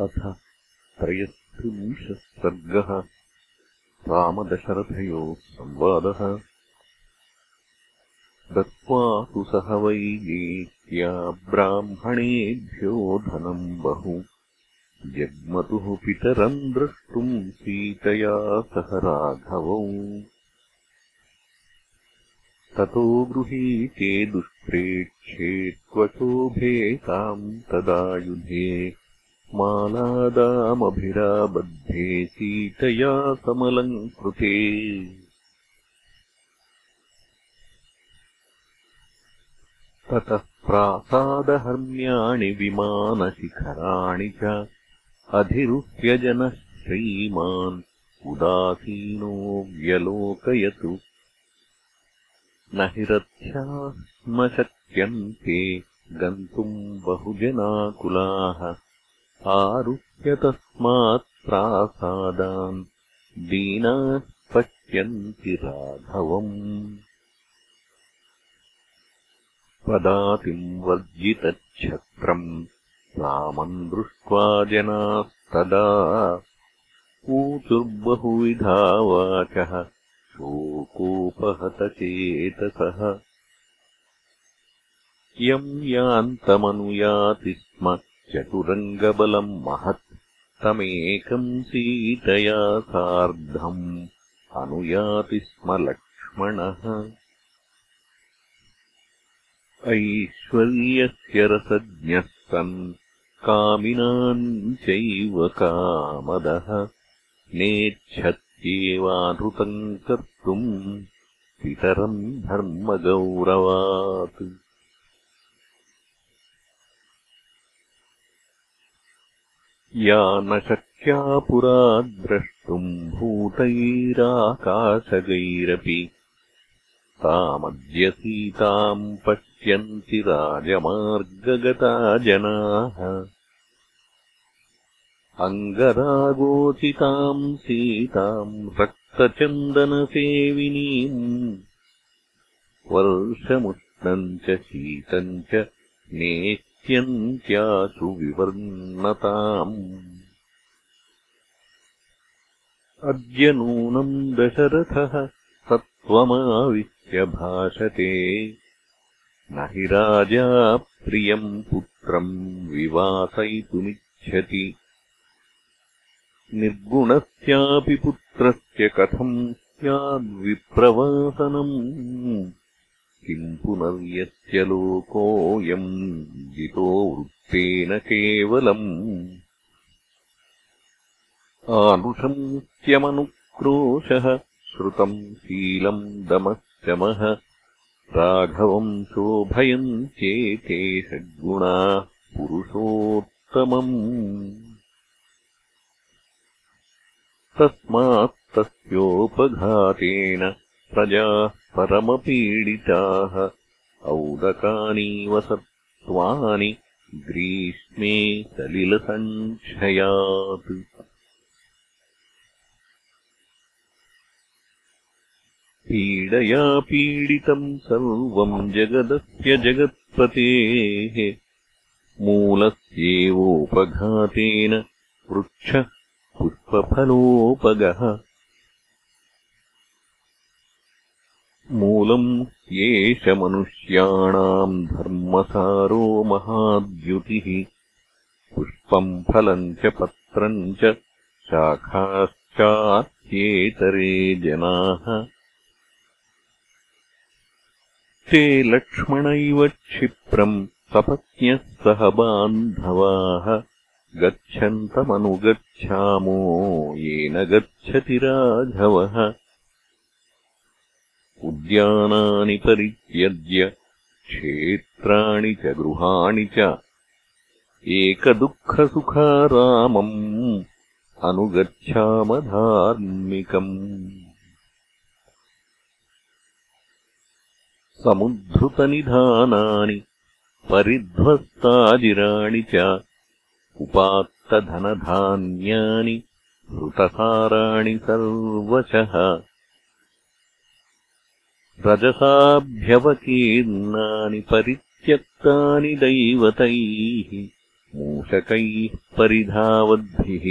अथ त्रयस्त्रिंशः सर्गः रामदशरथयोः संवादः। दत्त्वा तु सह वैदेत्या ब्राह्मणेभ्यो धनम् बहु। जग्मतुः पितरम् द्रष्टुम् सीतया सह राघवौ। ततो गृहीते दुष्प्रेक्षे त्वशोभेताम् तदायुधे मालादामभिराबद्धे सीतया समलङ्कृते ततः प्रासादहर्म्याणि विमानशिखराणि च अधिरुह्यजनः श्रीमान् उदासीनो व्यलोकयतु। न हि रथ्याः स्म शक्यन्ते गन्तुम् बहुजनाकुलाः आरुह्य तस्मात् प्रासादान् दीनाः पश्यन्ति राघवम्। पदातिम् वर्जितच्छत्रम् रामम् दृष्ट्वा जनास्तदा ऊचुर्बहुविधा वाचः शोकोपहतचेतसः यम् यान्तमनुयाति स्म चतुरङ्गबलम् महत्। तमेकम् सीतया सार्धम् अनुयाति स्म लक्ष्मणः। ऐश्वर्यस्य रसज्ञः सन् कामिनाम् चैव कामदः। नेच्छत्येवानृतम् कर्तुम् पितरम् धर्मगौरवात् या न शक्या पुरा द्रष्टुम् भूतैराकाशगैरपि। तामद्य सीताम् पश्यन्ति राजमार्गगता जनाः। अङ्गरागोचिताम् सीताम् रक्तचन्दनसेविनीम् वर्षमुष्णम् च शीतम् च ने ्यन्त्याशु विवर्णताम् अद्य नूनम् दशरथः सत्त्वमाविश्य भाषते। न हि राजा प्रियम् पुत्रम् विवासयितुमिच्छति। निर्गुणस्यापि पुत्रस्य कथम् स्याद्विप्रवासनम् किम् पुनर्यस्य लोकोऽयम् जितो वृत्तेन केवलम्? आनुषंस्यमनुक्रोशः श्रुतम् शीलम् दमः राघवम् शोभयम् चेते षड्गुणाः पुरुषोत्तमम्। तस्मात्तस्योपघातेन प्रजाः परमपीडिताः। औदकानीव सत्त्वानि ग्रीष्मे सलिलसङ्क्षयात् पीडया पीडितम् सर्वम् जगदस्य जगत्पतेः। मूलस्येवोपघातेन वृक्षः पुष्पफलोपगः मूलम् एष मनुष्याणाम् धर्मसारो महाद्युतिः। पुष्पम् फलम् च पत्रम् च शाखाश्चात्येतरे जनाः। ते लक्ष्मणैव क्षिप्रम् सपत्न्यः सह बान्धवाः। गच्छन्तमनुगच्छामो येन गच्छति राघवः उद्यानानि परित्यज्य क्षेत्राणि च गृहाणि च। एकदुःखसुखा रामम् अनुगच्छामधार्मिकम्। समुद्धृतनिधानानि परिध्वस्ताजिराणि च उपात्तधनधान्यानि हृतसाराणि सर्वशः रजसाभ्यवकीर्णानि परित्यक्तानि दैवतैः मूषकैः परिधावद्भिः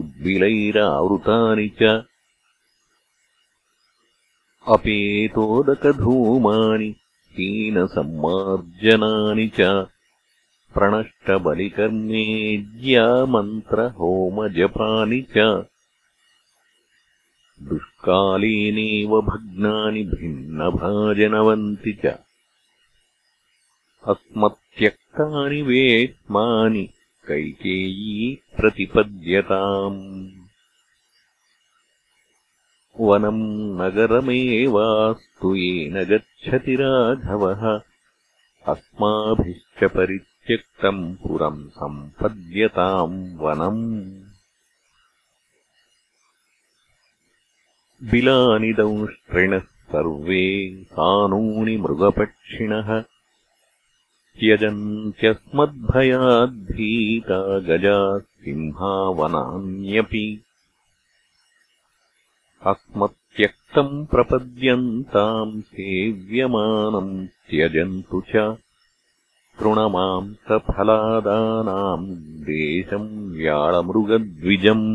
उद्बिलैरावृतानि च अपेतोदकधूमानि हीनसम्मार्जनानि च प्रणष्टबलिकर्मेज्यामन्त्रहोमजपानि च दुष्कालेनेव भग्नानि भिन्नभाजनवन्ति च। अस्मत्यक्तानि वेश्मानि कैकेयी प्रतिपद्यताम्। वनम् नगरमेवास्तु येन गच्छति राघवः। अस्माभिश्च परित्यक्तम् पुरम् सम्पद्यताम् वनम् बिलानि दंष्ट्रिणः सर्वे सानूनि मृगपक्षिणः त्यजन्त्यस्मद्भयाद्भीता गजाः सिंहावनान्यपि अस्मत्यक्तम् प्रपद्यन्ताम् सेव्यमानम् त्यजन्तु च तृणमांसफलादानाम् देशम् व्याळमृगद्विजम्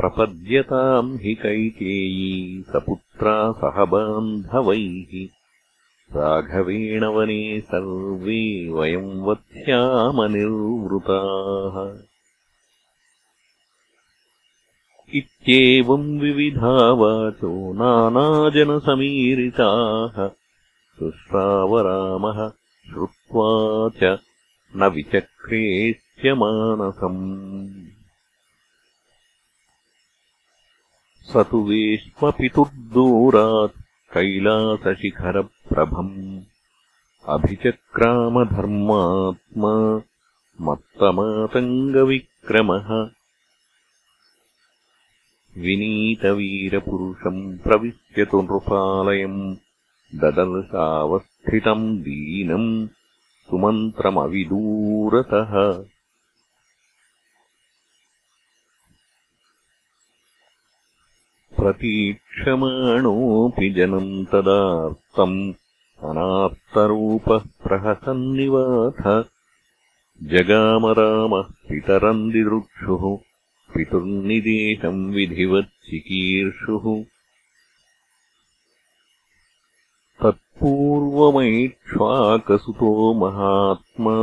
प्रपद्यताम् हि कैकेयी सपुत्रा सह बान्धवैः। राघवेण वने सर्वे वयम् वत्स्यामनिर्वृताः इत्येवम् विविधा वाचो नानाजनसमीरिताः। सुश्रावरामः श्रुत्वा च न विचक्रेश्च मानसम् स तु वेश्मपितुर्दूरात् कैलासशिखरप्रभम् अभिचक्रामधर्मात्मा मत्तमातङ्गविक्रमः विनीतवीरपुरुषम् प्रविश्यतु नृपालयम् ददर्शावस्थितम् दीनम् सुमन्त्रमविदूरतः प्रतीक्षमाणोऽपि जनम् तदार्तम् अनार्तरूपः प्रहसन्निवाथ जगामरामः पितरम् दिदृक्षुः पितुर्निदेशम् विधिवच्चिकीर्षुः तत्पूर्वमैक्ष्वाकसुतो महात्मा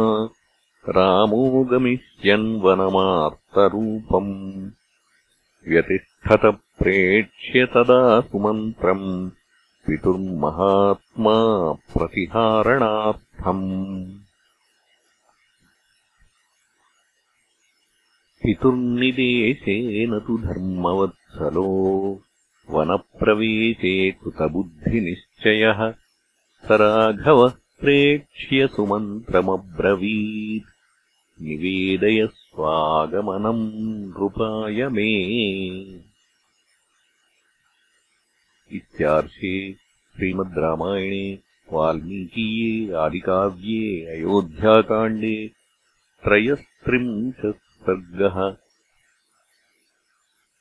रामो गमिष्यन्वनमार्तरूपम् व्यतिष्ठतप्रेक्ष्य तदा सुमन्त्रम् पितुर्महात्मा प्रतिहारणार्थम्। पितुर्निदेशेन तु धर्मवत्सलो वनप्रवेशे कृतबुद्धिनिश्चयः। स राघवः प्रेक्ष्य सुमन्त्रमब्रवीत्। निवेदय स्वागमनम् नृपाय मे इत्यार्षे श्रीमद् रामायणे वाल्मीकीये आदिकाव्ये अयोध्याकाण्डे त्रयस्त्रिंशत् सर्गः